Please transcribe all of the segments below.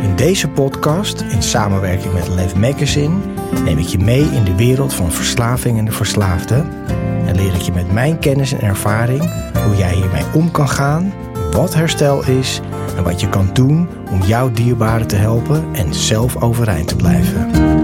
In deze podcast, in samenwerking met Lev Magazine, neem ik je mee in de wereld van verslaving en de verslaafde. En leer ik je met mijn kennis en ervaring hoe jij hiermee om kan gaan, wat herstel is en wat je kan doen om jouw dierbaren te helpen en zelf overeind te blijven.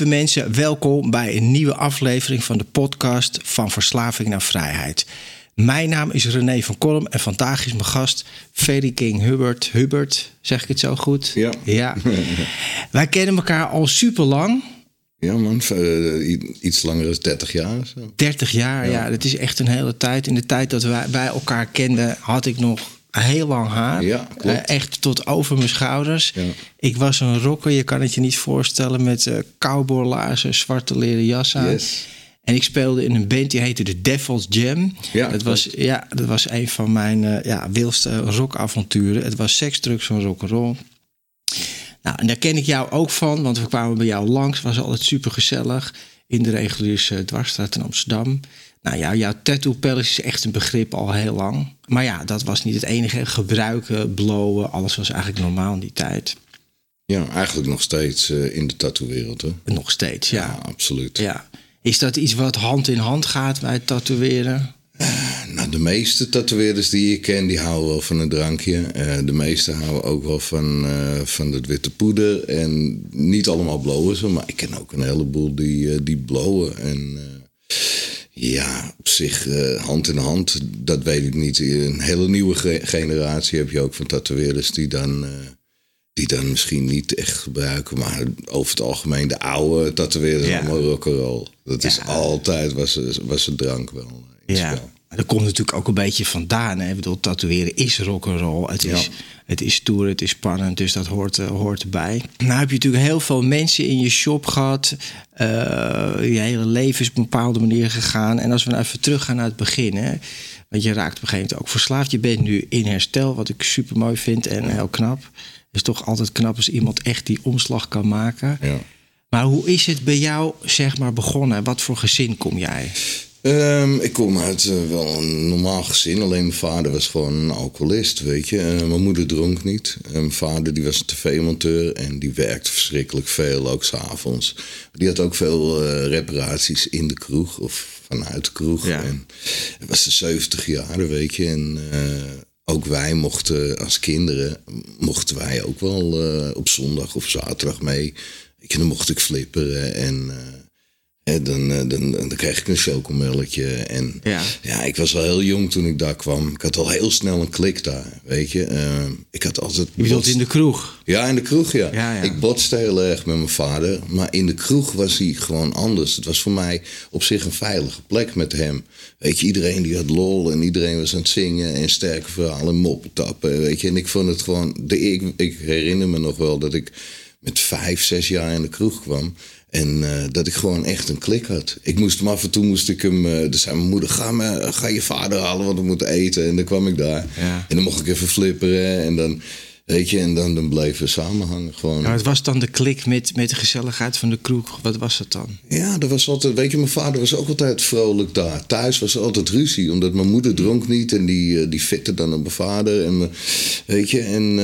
Lieve mensen, welkom bij een nieuwe aflevering van de podcast van Verslaving naar Vrijheid. Mijn naam is René van Kolm en vandaag is mijn gast Ferry King Hubbard. Hubbard, zeg ik het zo goed? Ja. ja. Wij kennen elkaar al super lang. Ja, man, uh, iets langer dan 30 jaar. Zo. 30 jaar, ja. ja. Dat is echt een hele tijd. In de tijd dat wij, wij elkaar kenden, had ik nog heel lang haar. Ja, uh, echt tot over mijn schouders. Ja. Ik was een rocker, je kan het je niet voorstellen, met uh, cowboylaarzen, zwarte leren jas aan. Yes. En ik speelde in een band die heette de Devil's Jam. Ja, dat, was, ja, dat was een van mijn uh, ja, wildste rockavonturen. Het was seks, drugs en rock'n'roll. Nou, en daar ken ik jou ook van, want we kwamen bij jou langs. was altijd super gezellig in de reguliere dwarsstraat in Amsterdam. Nou ja, jouw tattoo palace is echt een begrip al heel lang. Maar ja, dat was niet het enige. Gebruiken, blowen, alles was eigenlijk normaal in die tijd. Ja, eigenlijk nog steeds uh, in de tattoo-wereld. Hè? Nog steeds, ja. ja. absoluut. Ja. Is dat iets wat hand in hand gaat bij het tatoeëren? Uh, nou, de meeste tatoeëerders die ik ken, die houden wel van een drankje. Uh, de meeste houden ook wel van, van het witte poeder. En niet allemaal blowen ze, maar ik ken ook een heleboel die, die blowen. En ja, op zich uh, hand in hand, dat weet ik niet. Een hele nieuwe ge generatie heb je ook van tatoeëerders die dan, uh, die dan misschien niet echt gebruiken. Maar over het algemeen de oude tatoeëerders Ja. allemaal rock'n'roll. Dat is altijd, was, was een drank wel. iets Ja. Maar dat komt natuurlijk ook een beetje vandaan. Hè? Ik bedoel, tatoeëren is rock'n'roll. Het is, het is stoer, het is spannend, dus dat hoort, uh, hoort erbij. Nou heb je natuurlijk heel veel mensen in je shop gehad. Uh, je hele leven is op een bepaalde manier gegaan. En als we nou even teruggaan naar het begin. Hè? Want je raakt op een gegeven moment ook verslaafd. Je bent nu in herstel, wat ik super mooi vind en heel knap. Het is toch altijd knap als iemand echt die omslag kan maken. Ja. Maar hoe is het bij jou zeg maar, begonnen? Wat voor gezin kom jij? Um, ik kom uit uh, wel een normaal gezin. Alleen mijn vader was gewoon een alcoholist, weet je. Uh, mijn moeder dronk niet. Uh, mijn vader die was een tv-monteur en die werkte verschrikkelijk veel, ook s'avonds. Die had ook veel eh, reparaties in de kroeg of vanuit de kroeg. Ja. En het was de 70 jaar, weet je. En eh, ook wij mochten als kinderen, mochten wij ook wel eh, op zondag of zaterdag mee. Je, dan mocht ik flipperen en... En dan, dan, dan, dan kreeg ik een chocomelletje. En Ja. ja. ik was al heel jong toen ik daar kwam. Ik had al heel snel een klik daar, weet je. Uh, ik had altijd... Je bedoelt in de kroeg? Ja, in de kroeg, ja. Ja, ja. Ik botste heel erg met mijn vader. Maar in de kroeg was hij gewoon anders. Het was voor mij op zich een veilige plek met hem. Weet je, iedereen die had lol en iedereen was aan het zingen... en sterke verhalen, moppen tappen, weet je. En ik vond het gewoon... De, ik, ik herinner me nog wel dat ik met vijf, zes jaar in de kroeg kwam... En uh, dat ik gewoon echt een klik had. Ik moest hem af en toe moest ik hem. Uh, dus zei mijn moeder: ga, me, ga je vader halen, want we moeten eten. En dan kwam ik daar. Ja. En dan mocht ik even flipperen. En dan, weet je, en dan, dan bleven we samenhangen. Gewoon. Ja, wat was dan de klik met, met de gezelligheid van de kroeg? Wat was het dan? Ja, dat was altijd. Weet je, mijn vader was ook altijd vrolijk daar. Thuis was er altijd ruzie, omdat mijn moeder dronk niet. En die, uh, die fitte dan op mijn vader. En, weet je, en.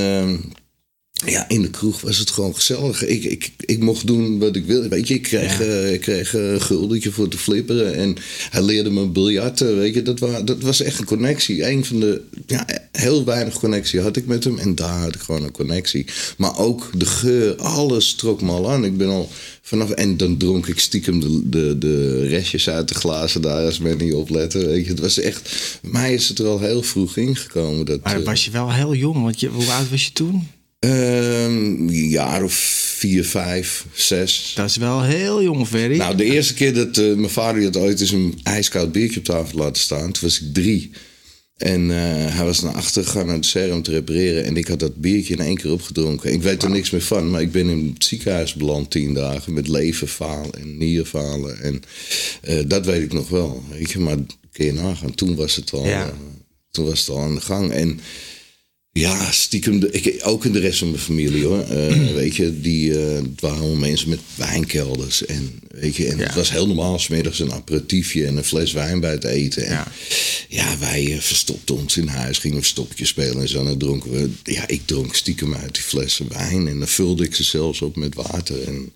Ja, in de kroeg was het gewoon gezellig. Ik, ik, ik mocht doen wat ik wilde. Weet je, ik kreeg, eh, ik kreeg eh, een guldetje voor te flipperen. En hij leerde me biljarten. Weet je, dat, was dat was echt een connectie. Een van de, ja, heel weinig connectie had ik met hem. En daar had ik gewoon een connectie. Maar ook de geur, alles trok me al aan. Ik ben al vanaf. En dan dronk ik stiekem de, de, de restjes uit de glazen daar als men niet opletten. Weet je, het was echt. mij is het er al heel vroeg ingekomen. Dat, maar was je wel heel jong? Want je, hoe oud was je toen? Um, een jaar of vier, vijf, zes. Dat is wel heel jong, Ferry. Nou, de eerste keer dat uh, mijn vader had ooit eens een ijskoud biertje op tafel laten staan. Toen was ik drie. En uh, hij was naar achter gegaan naar de serum te repareren. En ik had dat biertje in één keer opgedronken. Ik weet er niks meer van, maar ik ben in het ziekenhuis beland tien dagen. Met leverfalen en nierfalen. En uh, dat weet ik nog wel. Weet je, maar kun je nagaan. Toen was het al, ja. toen was het al aan de gang. En ja, stiekem. De, ik, ook in de rest van mijn familie hoor. Uh, weet je, die uh, waren allemaal mensen met wijnkelders. En, weet je, en het was heel normaal smiddags een aperitiefje en een fles wijn bij het eten. En, ja. ja, wij uh, verstopten ons in huis, gingen we stopje spelen en zo. En dan dronken we. Ja, ik dronk stiekem uit die flessen wijn. En dan vulde ik ze zelfs op met water. En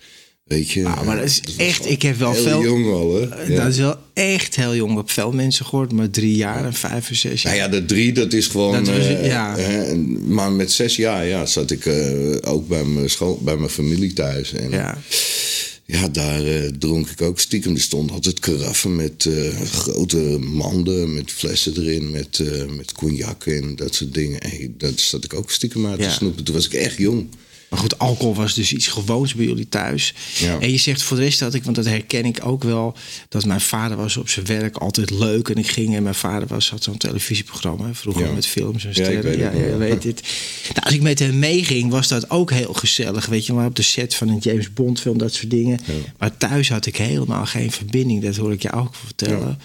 Weet je, ah, maar dat is echt, ik heb wel heel veel. jong al, hè? Dat is wel echt heel jong. Ik heb veel mensen gehoord, maar drie jaar en vijf en zes jaar. Nou ja, de drie, dat is gewoon. Dat was, uh, ja. Hè, maar met zes jaar, ja, zat ik uh, ook bij mijn, school, bij mijn familie thuis. En, ja. Ja, daar uh, dronk ik ook stiekem. Er stonden altijd karaffen met grote manden, met flessen erin, met, met cognac en dat soort dingen. Hey, dat zat ik ook stiekem uit te ja. snoepen. Toen was ik echt jong. Maar goed, alcohol was dus iets gewoons bij jullie thuis. Ja. En je zegt voor de rest dat ik, want dat herken ik ook wel, dat mijn vader was op zijn werk altijd leuk. En ik ging en mijn vader was, had zo'n televisieprogramma vroeger ja. met films en sterren. Ja, ja, weet dit. Nou, als ik met hem meeging, was dat ook heel gezellig. Weet je, maar op de set van een James Bond film, dat soort dingen. Maar thuis had ik helemaal geen verbinding. Dat hoor ik je ook vertellen.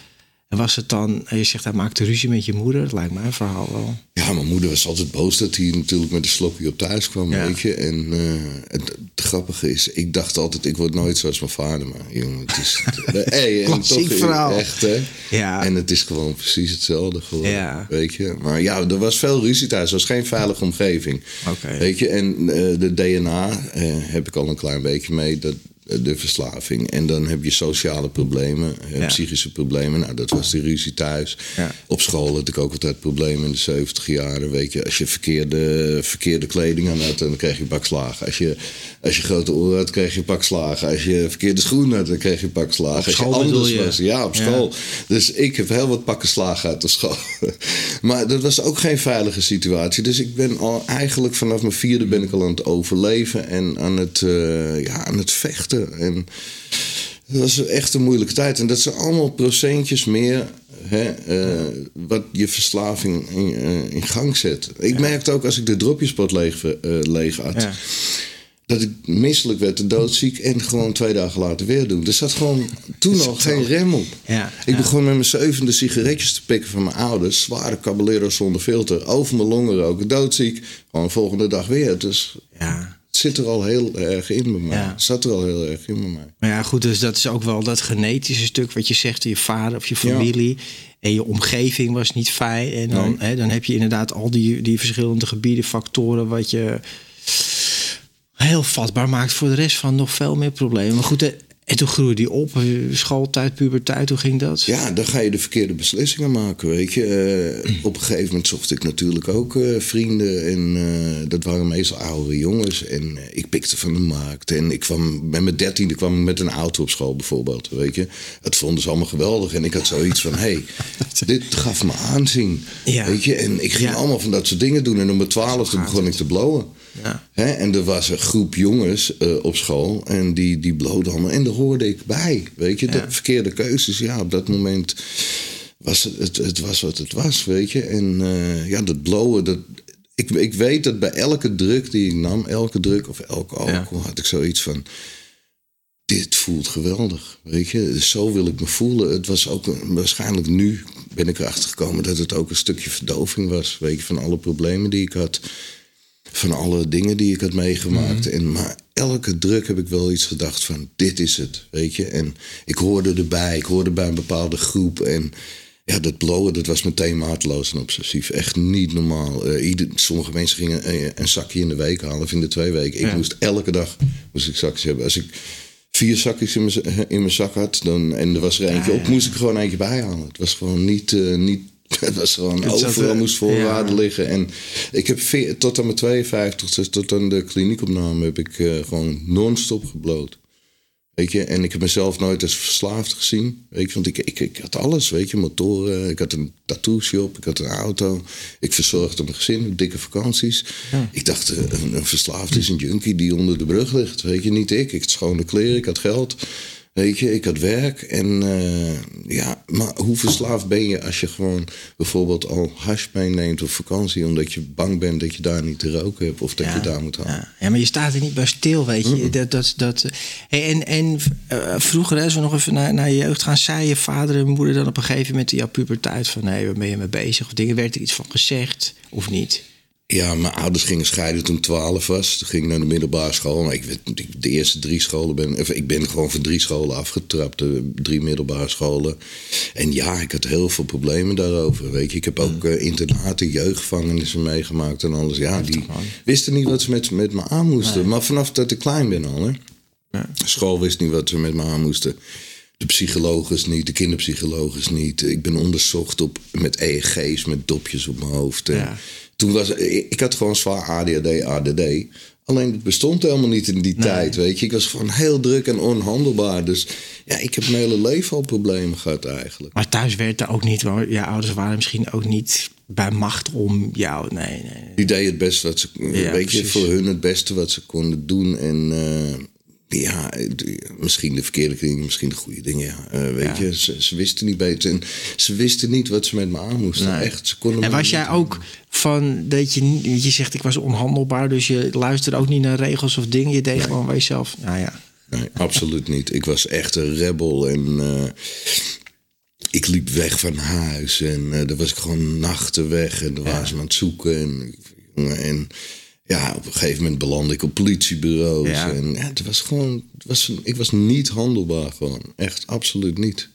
En was het dan, je zegt hij maakte ruzie met je moeder, dat lijkt mij een verhaal wel. Ja, mijn moeder was altijd boos dat hij natuurlijk met een slokje op thuis kwam, ja. weet je. En uh, het, het, grappige is, ik dacht altijd, ik word nooit zoals mijn vader, maar jongen, het is... hey, en toch verhaal. echt, hè. Ja. En het is gewoon precies hetzelfde geworden, ja. weet je. Maar ja, er was veel ruzie thuis, het was geen veilige omgeving. Okay. Weet je, en uh, de DNA uh, heb ik al een klein beetje mee, dat de verslaving. En dan heb je sociale problemen, ja. psychische problemen. Nou, dat was de ruzie thuis. Ja. Op school had ik ook altijd problemen in de 70 jaren. Weet je, als je verkeerde, verkeerde kleding aan had, dan kreeg je bakslagen. Als je, als je grote oren had, kreeg je bakslagen. Als je verkeerde schoenen had, dan kreeg je bakslagen. Op als je anders je? was, ja, op school. Ja. Dus ik heb heel wat pakken slagen uit de school. maar dat was ook geen veilige situatie. Dus ik ben al eigenlijk vanaf mijn vierde ben ik al aan het overleven en aan het, uh, ja, aan het vechten. En dat was echt een moeilijke tijd. En dat zijn allemaal procentjes meer hè, uh, wat je verslaving in, uh, in gang zet. Ik ja. merkte ook als ik de dropjespot leeg, uh, leeg had. Ja. Dat ik misselijk werd, doodziek en gewoon twee dagen later weer doen. Er zat gewoon toen nog geen rem op. Ja, ik begon met mijn zevende sigaretjes te pikken van mijn ouders. Zware caballeros zonder filter. Over mijn longen roken, doodziek. Gewoon volgende dag weer. Dus ja het zit er al heel erg in bij mij. Ja. Het zat er al heel erg in bij mij. Maar ja, goed, dus dat is ook wel dat genetische stuk wat je zegt, je vader of je familie. Ja. En je omgeving was niet fijn. En dan, nee. hè, dan heb je inderdaad al die, die verschillende gebieden, factoren, wat je heel vatbaar maakt voor de rest van nog veel meer problemen. Maar goed, en toen groeide die op, schooltijd, puberteit, hoe ging dat? Ja, dan ga je de verkeerde beslissingen maken, weet je. Uh, op een gegeven moment zocht ik natuurlijk ook uh, vrienden. En uh, dat waren meestal oudere jongens. En ik pikte van de markt. En ik kwam, met mijn dertiende kwam ik met een auto op school bijvoorbeeld, weet je. Het vonden ze allemaal geweldig. En ik had zoiets van, hé, hey, dit gaf me aanzien, ja. weet je. En ik ging Ja. allemaal van dat soort dingen doen. En om mijn twaalfde begon ik te blowen. Ja. Hè? En er was een groep jongens eh, op school en die, die bloden allemaal. En daar hoorde ik bij. Weet je, Ja. de verkeerde keuzes. Ja, op dat moment was het, het, het was wat het was, weet je. En eh, ja, dat blowen, dat, ik, ik weet dat bij elke druk die ik nam, elke druk of elke alcohol, had ik zoiets van. Dit voelt geweldig, weet je. Dus Zo wil ik me voelen. Het was ook waarschijnlijk nu ben ik erachter gekomen dat het ook een stukje verdoving was, weet je, van alle problemen die ik had van alle dingen die ik had meegemaakt. en, maar elke druk heb ik wel iets gedacht van, dit is het, weet je. En ik hoorde erbij, ik hoorde bij een bepaalde groep. En Ja, dat blowen, dat was meteen maatloos en obsessief. Echt niet normaal. Eh, ieder, sommige mensen gingen eh, een zakje in de week halen of in de twee weken. Ik Ja. moest elke dag moest ik zakjes hebben. Als ik vier zakjes in mijn, z- in mijn zak had dan, en er was er eentje Ja, op, moest ik gewoon eentje bij halen. Het was gewoon niet... eh, niet het was gewoon Het overal eh, moest voorraden ja. liggen. En ik heb veer- tot aan mijn 52, dus tot aan de kliniekopname, heb ik eh, gewoon non-stop gebloot. Weet je, en ik heb mezelf nooit als verslaafd gezien. Weet je, want ik, ik, ik had alles, weet je, motoren. Ik had een tattoo shop, ik had een auto. Ik verzorgde mijn gezin, dikke vakanties. Ik dacht, eh, een, een verslaafd is een junkie die onder de brug ligt. Weet je, niet ik. Ik had schone kleren, ik had geld. Weet je, ik had werk. En eh, ja, maar hoe verslaafd ben je als je gewoon bijvoorbeeld al hash meeneemt op vakantie... omdat je bang bent dat je daar niet te roken hebt of dat je daar moet halen? Ja. ja, maar je staat er niet bij stil, weet je. Dat, dat, dat, hey, en en eh, vroeger, als we nog even naar, naar je jeugd gaan, zei je vader en moeder dan op een gegeven moment in jouw puberteit van nee, waar ben je mee bezig? Of dingen, werd er iets van gezegd of niet? Ja, mijn ouders gingen scheiden toen ik 12 was. Toen ging ik naar de middelbare school. Maar ik de eerste drie scholen ben. of Ik ben gewoon van drie scholen afgetrapt. De drie middelbare scholen. En ja, ik had heel veel problemen daarover. Weet je, ik heb ook eh, internaten, jeugdgevangenissen meegemaakt en alles. Ja, die wisten niet wat ze met, met me aan moesten. Maar vanaf dat ik klein ben al, hè. School wist niet wat ze met me aan moesten. De psychologus niet, de kinderpsychologus niet. Ik ben onderzocht op, met EEG's, met dopjes op mijn hoofd. En Ja. Toen was, ik ik had gewoon zwaar ADHD, ADD. Alleen het bestond helemaal niet in die tijd, weet je. Ik was gewoon heel druk en onhandelbaar. Dus ja, ik heb mijn hele leven al problemen gehad eigenlijk. Maar thuis werd er ook niet, want je ouders waren misschien ook niet bij macht om jou. Nee, nee. Die deed het best wat ze, Ja, weet je, voor hun het beste wat ze konden doen. En eh, ja, misschien de verkeerde dingen, misschien de goede dingen. Ja. Eh, weet Ja. je, ze, ze wisten niet beter. En ze wisten niet wat ze met me aan moesten. Nee. Echt, ze konden En was jij ook van dat je, je zegt ik was onhandelbaar, dus je luisterde ook niet naar regels of dingen. Je deed gewoon bij jezelf. Nou ja, Nee, absoluut niet. Ik was echt een rebel en eh, ik liep weg van huis en eh daar was ik gewoon nachten weg en daar waren ze me aan het zoeken. En, jongen, en ja, op een gegeven moment belandde ik op politiebureaus. Ja. En ja, het was gewoon, het was, ik was niet handelbaar gewoon. Echt, absoluut niet.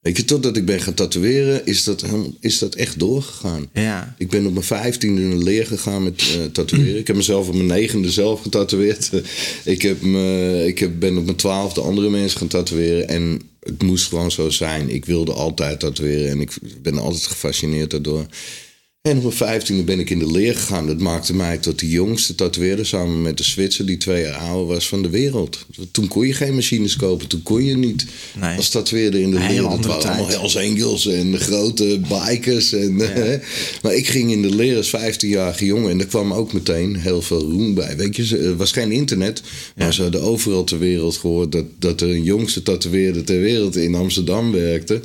Weet je, totdat ik ben gaan tatoeëren, is dat, is dat echt doorgegaan. Ja. Ik ben op mijn vijftiende in de leer gegaan met eh, tatoeëren. Ik heb mezelf op mijn negende zelf getatoeëerd. ik heb me, ik heb, ben op mijn twaalfde andere mensen gaan tatoeëren. En het moest gewoon zo zijn. Ik wilde altijd tatoeëren en ik ben altijd gefascineerd daardoor. En op mijn vijftiende ben ik in de leer gegaan. Dat maakte mij tot de jongste tatoeëerder samen met de Zwitser die twee jaar ouder was van de wereld. Toen kon je geen machines kopen. Toen kon je niet Nee. als tatoeëerder in de leer. Het andere waren allemaal. Hells Angels en grote bikers. En, maar ik ging in de leer als 15-jarige jongen. En daar kwam ook meteen heel veel roem bij. Weet je, er was geen internet. Maar ze hadden overal ter wereld gehoord dat, dat er een jongste tatoeëerder ter wereld in Amsterdam werkte.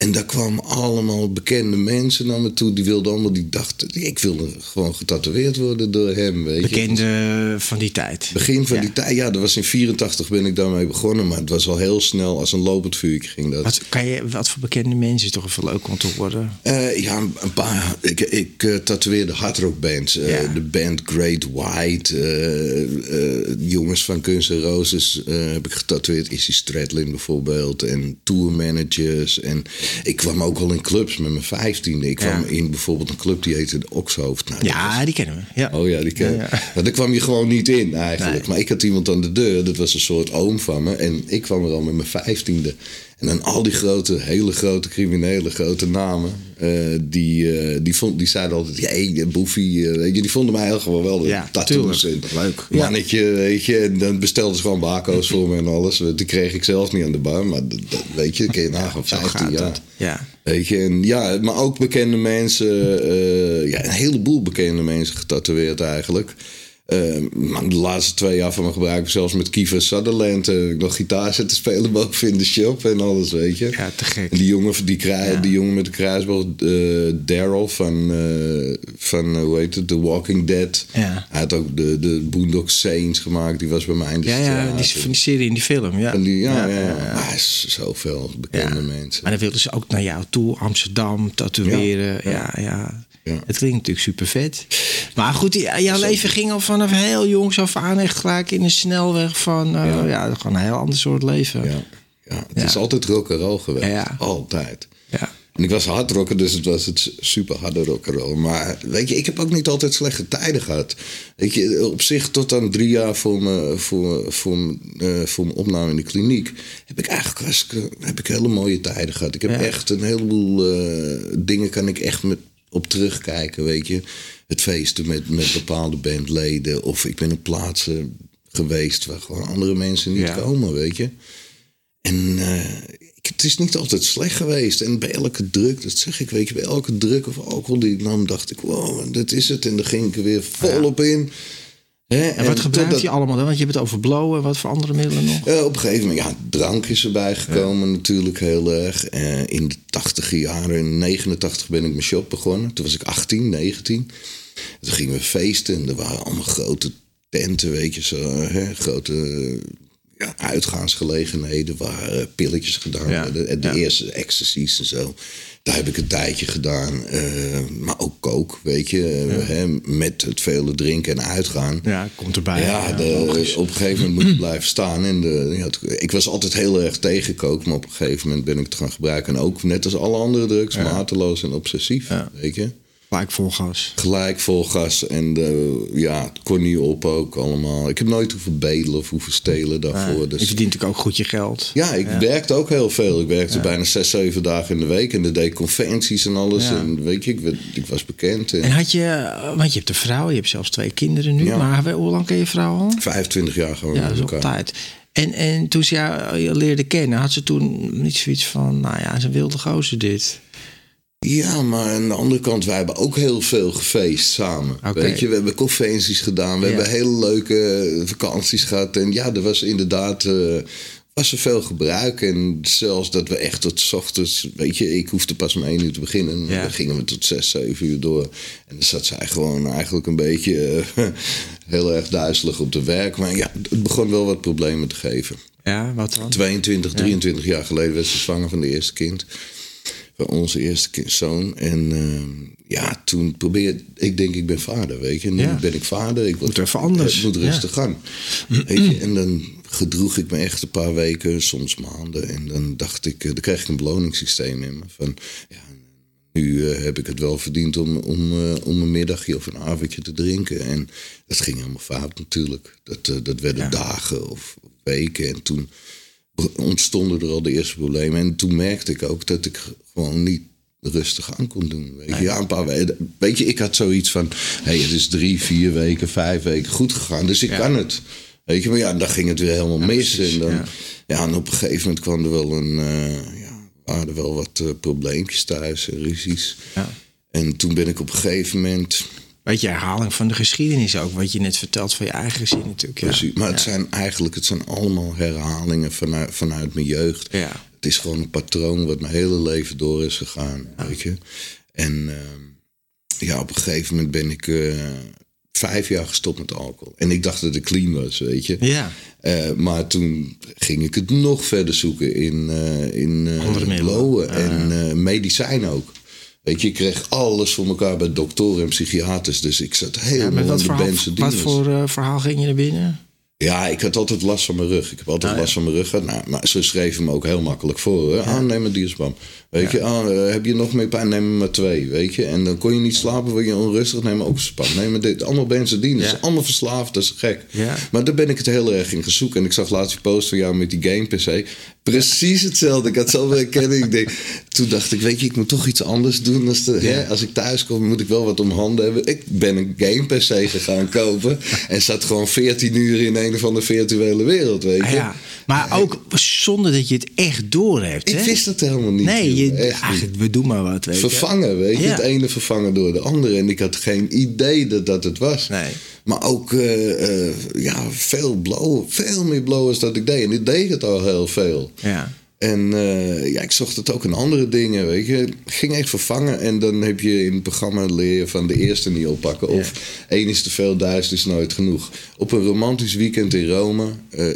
En daar kwamen allemaal bekende mensen naar me toe. Die wilden allemaal, die dachten, ik wilde gewoon getatoeëerd worden door hem. Weet je. bekende van die tijd. Begin van Ja. die tijd, ja, dat was in 84 ben ik daarmee begonnen. Maar het was al heel snel, als een lopend vuurtje ging dat. Wat, kan je, wat voor bekende mensen is toch even leuk om te horen? Eh, ja, een paar. Ik, ik eh, tatoeëerde hardrockbands. Eh, Ja. De band Great White. eh, eh, jongens van Guns N' Roses eh, heb ik getatoeëerd. Izzy Stradlin bijvoorbeeld. En tourmanagers. En ik kwam ook al in clubs met mijn vijftiende. Ik kwam Ja. in bijvoorbeeld een club die heette de Okshoofd. Nou, was- Ja, die kennen we. Ja. Oh ja, die ken Ja, ja. Maar daar kwam je gewoon niet in eigenlijk. Nee. Maar ik had iemand aan de deur, dat was een soort oom van me. En ik kwam er al met mijn vijftiende. En dan al die grote, hele grote criminele, grote namen. eh, die, eh, die, vond, die zeiden altijd, hey, Boefie, eh, weet je, die vonden mij heel gewoon wel. Ja, tattoos tuurlijk. en Leuk. mannetje, weet je. En dan bestelden ze gewoon barco's voor me en alles. Die kreeg ik zelf niet aan de bar. Maar dat, dat- weet je, kun je nagaan, Zo 15 gaat jaar. dat. Ja. Weet je, en ja, maar ook bekende mensen. ja, een heleboel bekende mensen getatoeëerd eigenlijk. Eh, maar de laatste twee jaar van mijn gebruik zelfs met Kiefer Sutherland eh, heb ik nog gitaar zitten spelen boven in de shop en alles, weet je. Ja, te gek. En die jongen, die, Ja. die jongen met de kruisboog, eh Daryl van, eh, van hoe heet het, The Walking Dead. Ja. Hij had ook de, de Boondock Saints gemaakt, die was bij mij in de Ja, ja, die, van die serie in die film. Ja, die, ja, Ja, ja, zoveel bekende mensen. Maar dan wilden ze ook naar jou toe, Amsterdam, tatoeëren. Ja, ja. Ja. Het klinkt natuurlijk super vet. Maar goed, jouw leven ging al vanaf heel jongs af aan echt gelijk in een snelweg van... eh, ja. Ja. gewoon een heel ander soort leven. Ja, ja het is altijd rock'n'roll geweest. Altijd. Ja. En ik was hardrocker, dus het was het super harde rock'n'roll. Maar weet je, ik heb ook niet altijd slechte tijden gehad. Weet je, op zich tot aan drie jaar voor mijn, voor, voor, uh, voor mijn opname in de kliniek... heb ik eigenlijk hartstikke- heb ik hele mooie tijden gehad. Ik heb Ja. echt een heleboel eh, dingen kan ik echt met, op terugkijken, weet je. Het feesten met, met bepaalde bandleden. Of ik ben op plaatsen geweest waar gewoon andere mensen niet Ja. komen, weet je. En eh, ik, het is niet altijd slecht geweest. En bij elke druk, dat zeg ik, weet je, bij elke druk of alcohol die ik nam, dacht ik, wow, dat is het. En dan ging ik er weer volop in. En wat gebruikt totdat- je allemaal dan? Want je hebt het over blowen en wat voor andere middelen nog? eh, op een gegeven moment, ja, drank is erbij gekomen natuurlijk heel erg. Eh, in de tachtige jaren, in 89 ben ik mijn shop begonnen. Toen was ik 18, 19. Toen gingen we feesten en er waren allemaal grote tenten, weet je zo. Hè, grote ja, uitgaansgelegenheden waar eh, pilletjes gedaan Ja, werden. En de eerste ecstasies en zo. Daar heb ik een tijdje gedaan. eh, maar ook kook, weet je. eh, hè, met het vele drinken en uitgaan. Ja, komt erbij. Ja, de- op een gegeven moment moet je blijven staan. En de, ja, ik was altijd heel erg tegen kook, maar op een gegeven moment ben ik het gaan gebruiken. En ook net als alle andere drugs, mateloos en obsessief. Ja. Weet je? Gelijk vol gas. Gelijk vol gas en de, ja, het kon niet op ook allemaal. Ik heb nooit hoeven bedelen of hoeven stelen daarvoor. Je dus, verdient natuurlijk ook goed je geld. ja, ik werkte ook heel veel. Ik werkte bijna zes, zeven dagen in de week. En deed conventies en alles. Ja. En weet je, ik, werd- ik was bekend. En En had je, want je hebt een vrouw, je hebt zelfs twee kinderen nu. Ja. Maar hoe lang ken je vrouw al? 25 jaar gewoon Ja, dat is op tijd. En, en toen ze jou je leerde kennen, had ze toen niet zoiets van, nou ja, ze wilde gozer dit. Ja, maar aan de andere kant, wij hebben ook heel veel gefeest samen. Weet je, we hebben conventies gedaan, we Ja. hebben hele leuke vakanties gehad. En ja, er was inderdaad eh, was er veel gebruik. En zelfs dat we echt tot 's ochtends, weet je, ik hoefde pas om één uur te beginnen. En Ja. dan gingen we tot zes, zeven uur door. En dan zat zij gewoon eigenlijk een beetje eh, heel erg duizelig op de werk. Maar ja, het begon wel wat problemen te geven. Ja, wat dan? 22, 23 jaar geleden werd ze zwanger van de eerste kind. Onze eerste zoon. En ehm, ja, toen probeerde ik, denk ik ben vader, weet je. Nu Ja. ben ik vader. Ik Moet even anders. Het moet rustig gaan. Weet je, en dan gedroeg ik me echt een paar weken, soms maanden. En dan dacht ik, eh, dan kreeg ik een beloningssysteem in me. Van, ja, nu eh, heb ik het wel verdiend om, om, eh, om een middagje of een avondje te drinken. En dat ging helemaal fout natuurlijk. Dat, dat werden dagen of weken. En toen ontstonden er al de eerste problemen. En toen merkte ik ook dat ik gewoon niet rustig aan kon doen. Weet je, ja, een paar weken. Weet je, ik had zoiets van: hey, het is drie, vier weken, vijf weken goed gegaan, dus ik kan het. Weet je, maar ja, dan ging het weer helemaal mis. precies, en, dan, ja. ja. en op een gegeven moment kwam er wel een. eh, ja, waren er wel wat eh, probleempjes thuis en ruzies. Ja. En toen ben ik op een gegeven moment. Weet je, herhaling van de geschiedenis ook, wat je net vertelt van je eigen gezin natuurlijk. Ja. Precies, maar het zijn eigenlijk het zijn allemaal herhalingen vanuit, vanuit mijn jeugd. Ja. Het is gewoon een patroon wat mijn hele leven door is gegaan, weet je. En ehm, ja, op een gegeven moment ben ik eh, vijf jaar gestopt met alcohol. En ik dacht dat ik clean was, weet je. Ja. Eh, maar toen ging ik het nog verder zoeken in, eh in Andere middelen. blowen en medicijn ook. Weet je, ik kreeg alles voor elkaar bij doktoren en psychiaters. Dus ik zat Ja, helemaal in wat, de verhaal, wat voor eh, verhaal ging je naar binnen? Ja, ik had altijd last van mijn rug. Ik heb altijd last van mijn rug gehad. Nou, maar ze schreven me ook heel makkelijk voor. Hè? Ah, neem een diazepam. Weet je, ah, eh, heb je nog meer pijn? Neem maar twee. Weet je, en dan kon je niet slapen, word je onrustig. Neem ook een spam. Neem maar dit. Allemaal benzodine. Ja. allemaal verslaafd. Dat is gek. Ja. Maar daar ben ik het heel erg in gezoek. En ik zag laatst die post van jou met die game PC. Precies hetzelfde. Ik had zoveel herkenning. Ik denk, toen dacht ik, weet je, ik moet toch iets anders doen. Als, de, hè, als ik thuis kom, moet ik wel wat om handen hebben. Ik ben een game PC gegaan kopen. En zat gewoon 14 uur in een of andere virtuele wereld, weet je. Ah, ja. Maar ook zonder dat je het echt door hebt. Ik hè? wist het helemaal niet. Nee, je, niet. we doen maar wat. Weet je. vervangen, weet je. Ja. Het ene vervangen door de andere. En ik had geen idee dat dat het was. Nee. Maar ook eh, eh, ja, veel blowen. Veel meer blowen dan dat ik deed. En ik deed het al heel veel. Ja. En eh, ja, ik zocht het ook in andere dingen, weet je. Ik ging echt vervangen. En dan heb je in het programma leren van de eerste niet oppakken. Of één is te veel, duizend is nooit genoeg. Op een romantisch weekend in Rome.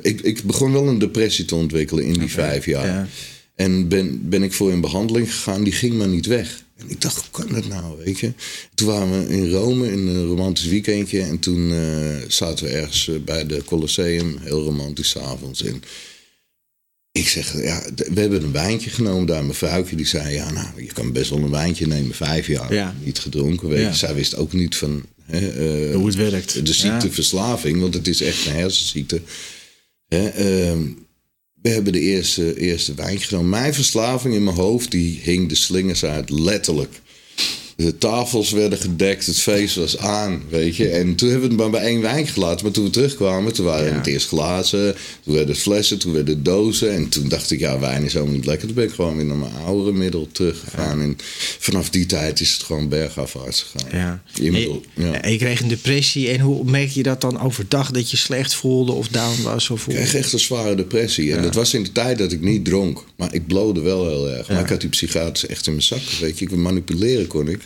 ik, ik begon wel een depressie te ontwikkelen in die vijf jaar. ja. En ben, ben ik voor in behandeling gegaan. Die ging maar niet weg. En ik dacht, hoe kan dat nou, weet je? Toen waren we in Rome in een romantisch weekendje. En toen eh, zaten we ergens eh, bij de Colosseum. Heel romantisch 's avonds. En ik zeg, ja, we hebben een wijntje genomen daar. Mijn vrouwtje die zei, ja, nou, je kan best wel een wijntje nemen. Vijf jaar Ja. niet gedronken. Weet je. Ja. Zij wist ook niet van hè, eh, Hoe het werkt. de ziekte Ja. verslaving, want het is echt een hersenziekte. Hè, ehm, we hebben de eerste, eerste wijntje genomen. Mijn verslaving in mijn hoofd, die hing de slingers uit, letterlijk. De tafels werden gedekt, het feest was aan, weet je. En toen hebben we het maar bij één wijn gelaten. Maar toen we terugkwamen, toen waren Ja. het eerst glazen. Toen werden het flessen, toen werden het dozen. En toen dacht ik, ja, wijn is helemaal niet lekker. Toen ben ik gewoon weer naar mijn oudere middel teruggegaan. En vanaf die tijd is het gewoon bergafwaarts gegaan. Ja. Moet- En- ja. En je kreeg een depressie. En hoe merk je dat dan overdag? Dat je slecht voelde of down was? Of hoe? Ik kreeg echt een zware depressie. En dat was in de tijd dat ik niet dronk. Maar ik blode wel heel erg. Maar ik had die psychiaters echt in mijn zak. Weet je, ik manipuleren kon ik.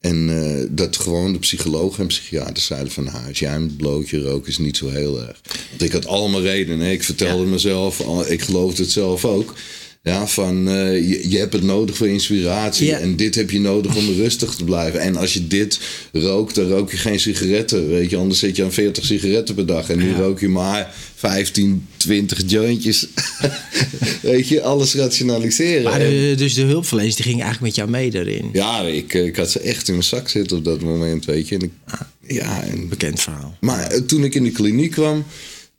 En eh, dat gewoon de psychologen en psychiaters zeiden van... Nou, als jij een blootje rookt is niet zo heel erg. Want ik had allemaal redenen. Ik vertelde mezelf, ik geloofde het zelf ook... Ja, van eh, je, je hebt het nodig voor inspiratie. En dit heb je nodig om rustig te blijven. En als je dit rookt, dan rook je geen sigaretten. Weet je, anders zit je aan 40 sigaretten per dag. En nu rook je maar 15, 20 jointjes. weet je, alles rationaliseren. Maar de- dus de hulpverleners die gingen eigenlijk met jou mee daarin. ja, ik, eh, ik had ze echt in mijn zak zitten op dat moment, weet je. En ik, ja, en, Bekend verhaal. maar eh, toen ik in de kliniek kwam,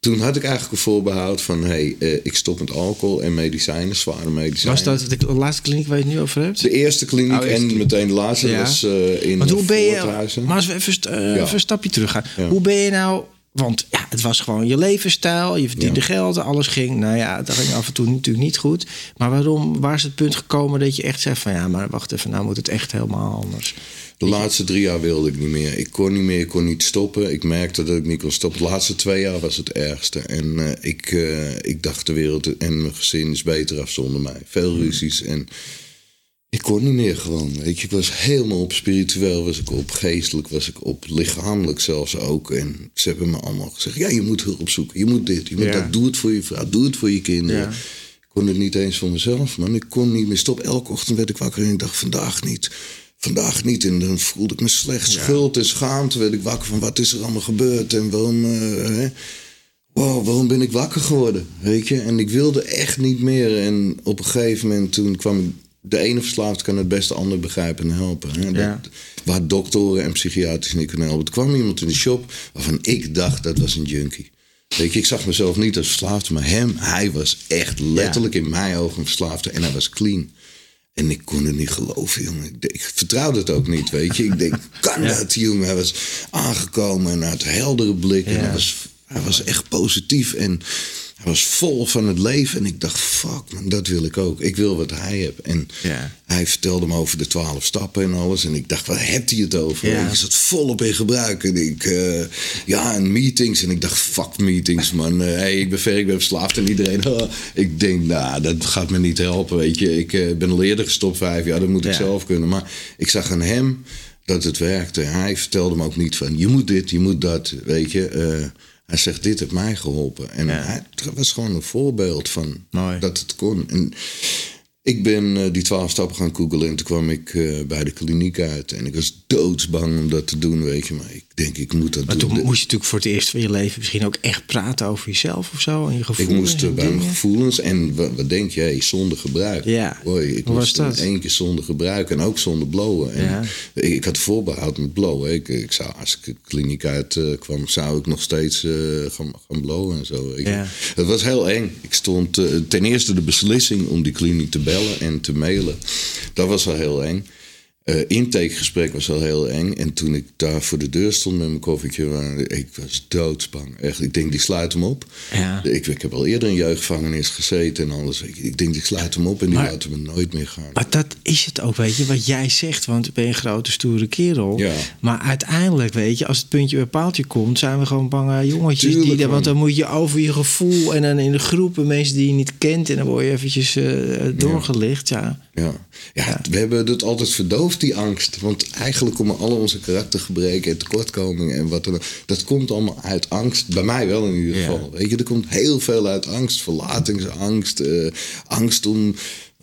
toen had ik eigenlijk een voorbehoud van... hé, hey, eh, ik stop met alcohol en medicijnen, zware medicijnen. Was dat de laatste kliniek waar je het nu over hebt? De eerste kliniek Oh, eerste en kliniek. meteen de laatste Ja. was eh, in Want hoe ben je. Maar als we even, eh, Ja. even een stapje terug gaan. Ja. Hoe ben je nou. Want ja, het was gewoon je levensstijl. Je verdiende geld. Alles ging. Nou ja, dat ging af en toe natuurlijk niet goed. Maar waarom. Waar is het punt gekomen dat je echt zegt van ja, maar wacht even. Nou moet het echt helemaal anders. De laatste drie jaar wilde ik niet meer. Ik kon niet meer, ik kon niet stoppen. Ik merkte dat ik niet kon stoppen. De laatste twee jaar was het ergste. En eh, ik, eh, ik dacht de wereld en mijn gezin is beter af zonder mij. Veel ruzies en ik kon niet meer gewoon. Weet je, ik was helemaal op spiritueel, was ik op geestelijk, was ik op lichamelijk zelfs ook. En ze hebben me allemaal gezegd: ja, je moet hulp zoeken, je moet dit, je moet Ja. dat. Doe het voor je vrouw, doe het voor je kinderen. Ja. Ik kon het niet eens voor mezelf, man. Ik kon niet meer stoppen. Elke ochtend werd ik wakker en ik dacht: vandaag niet. Vandaag niet. En dan voelde ik me slecht. Schuld en schaamte werd ik wakker van wat is er allemaal gebeurd en waarom. eh? Wow, waarom ben ik wakker geworden? Weet je? En ik wilde echt niet meer. En op een gegeven moment toen kwam ik. De ene verslaafd kan het beste ander begrijpen en helpen. Hè? Ja. Dat, waar doktoren en psychiaters niet kunnen helpen. Er kwam iemand in de shop waarvan ik dacht dat was een junkie. Weet je, ik zag mezelf niet als verslaafde, maar hem, hij was echt letterlijk in mijn ogen een verslaafde. En hij was clean. En ik kon het niet geloven, jongen. Ik, ik vertrouwde het ook niet, weet je. Ik denk, kan dat, jongen? Hij was aangekomen en had heldere blik. En Ja. hij was, hij was echt positief en hij was vol van het leven. En ik dacht, fuck man, dat wil ik ook. Ik wil wat hij heeft. En Ja. hij vertelde me over de twaalf stappen en alles. En ik dacht, waar hebt hij het over? Ja. Ik zat volop in gebruik. En ik, eh, ja, en meetings. En ik dacht, fuck meetings, man. Eh, hey, ik ben ver, ik ben verslaafd. En iedereen, oh. ik denk, nou, dat gaat me niet helpen, weet je. Ik eh, ben al eerder gestopt, vijf jaar. Dat moet ik Ja. zelf kunnen. Maar ik zag aan hem dat het werkte. Hij vertelde me ook niet van, je moet dit, je moet dat, weet je. Hij zegt, dit heeft mij geholpen. En Ja. hij was gewoon een voorbeeld van Mooi. dat het kon. En ik ben eh, die twaalf stappen gaan googelen en toen kwam ik eh, bij de kliniek uit. En ik was doodsbang om dat te doen, weet je. Maar ik denk, ik moet dat Maar doen. toen De- moest je natuurlijk voor het eerst van je leven misschien ook echt praten over jezelf of zo. En je ik gevoelens. moest eh, en bij mijn gevoelens en wat, wat denk jij, zonder gebruik. Ja. Hoi, ik Hoe was moest dat? in één keer zonder gebruik en ook zonder blowen. En Ja. ik, ik had voorbehoud met blowen. Ik, ik zou, als ik de kliniek uit kwam, zou ik nog steeds gaan, gaan blowen en zo. Ja. Het was heel eng. Ik stond ten eerste de beslissing om die kliniek te en te mailen. Dat was al heel eng. Eh intakegesprek was al heel eng. En toen ik daar voor de deur stond met mijn koffertje, waar- ik was doodsbang. Echt, ik denk, die sluit hem op. Ja. Ik, ik heb al eerder in jeugdgevangenis gezeten en alles. Ik, ik denk, die sluit hem op en die Maar- laten me nooit meer gaan. Maar dat is het ook, weet je, wat jij zegt. Want ben je een grote, stoere kerel. Ja. Maar uiteindelijk, weet je, als het puntje bij paaltje komt... zijn we gewoon bange jongetjes. Tuurlijk, die, want dan moet je over je gevoel... en dan in de groepen mensen die je niet kent... en dan word je eventjes eh, doorgelicht, ja. Ja. Ja, we hebben het altijd verdoofd, die angst. Want eigenlijk komen alle onze karaktergebreken en tekortkomingen en wat dan ook. Dat komt allemaal uit angst. Bij mij wel in ieder Ja. geval. Weet je, er komt heel veel uit angst. Verlatingsangst, eh, angst om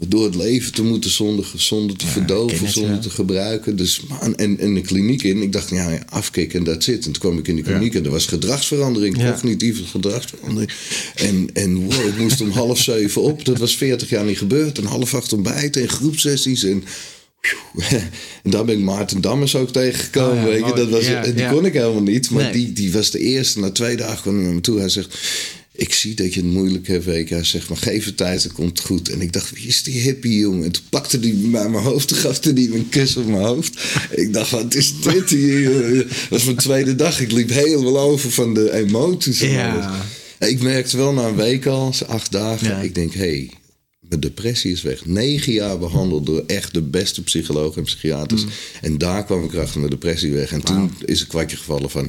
door het leven te moeten zonder, zonder te Ja, verdoven, zonder te gebruiken. Dus man, en, en de kliniek in. Ik dacht, ja, afkicken en dat zit. En toen kwam ik in de kliniek en er was gedragsverandering, Ja. cognitieve gedragsverandering. En, en wow, ik moest om half zeven op. Dat was veertig jaar niet gebeurd. En half acht ontbijten en groepsessies en... En daar ben ik Maarten Dammers ook tegengekomen. Oh ja, weet je. Dat was, die kon ik helemaal niet. Maar Nee. die, die was de eerste. Na twee dagen kwam hij naar me toe. Hij zegt... Ik zie dat je het moeilijk hebt. Hij zegt, maar geef het tijd, het komt goed. En ik dacht, wie is die hippie, jongen? En toen pakte hij me bij mijn hoofd. Toen gaf hij een kus op mijn hoofd. Ik dacht, wat is dit hier? Dat was mijn tweede dag. Ik liep helemaal over van de emoties. en Ja. alles. Ik merkte wel na een week al, acht dagen. Ja. Ik denk, hé, hey, mijn depressie is weg. Negen jaar behandeld door echt de beste psychologen en psychiaters. Mm. En daar kwam ik achter mijn depressie weg. En toen is een kwartje gevallen van...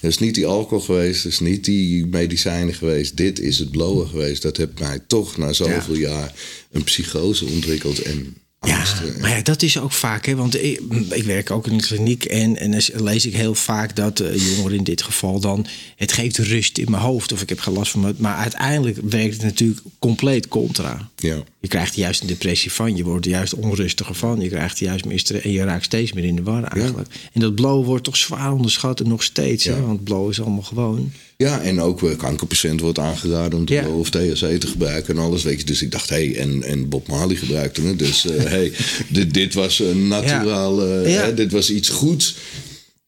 Het is niet die alcohol geweest, het is niet die medicijnen geweest. Dit is het blowen geweest. Dat heeft mij toch na zoveel jaar een psychose ontwikkeld. En Ja, maar ja, dat is ook vaak, hè, want ik, ik werk ook in een kliniek en, en dan lees ik heel vaak dat eh, jongeren in dit geval dan, het geeft rust in mijn hoofd of ik heb geen last van me. Maar uiteindelijk werkt het natuurlijk compleet contra. Ja. Je krijgt er juist een depressie van, je wordt er juist onrustiger van, je krijgt er juist meer en je raakt steeds meer in de war eigenlijk. En dat blowen wordt toch zwaar onderschat en nog steeds, hè, want blowen is allemaal gewoon. Ja, en ook eh, kankerpatiënt wordt aangeraden om te Ja. blowen of THC te gebruiken en alles. Weet je. Dus ik dacht, hé, hey, en, en Bob Marley gebruikte het. Dus eh, hey, dit, dit was een naturaal, eh, dit was iets goeds.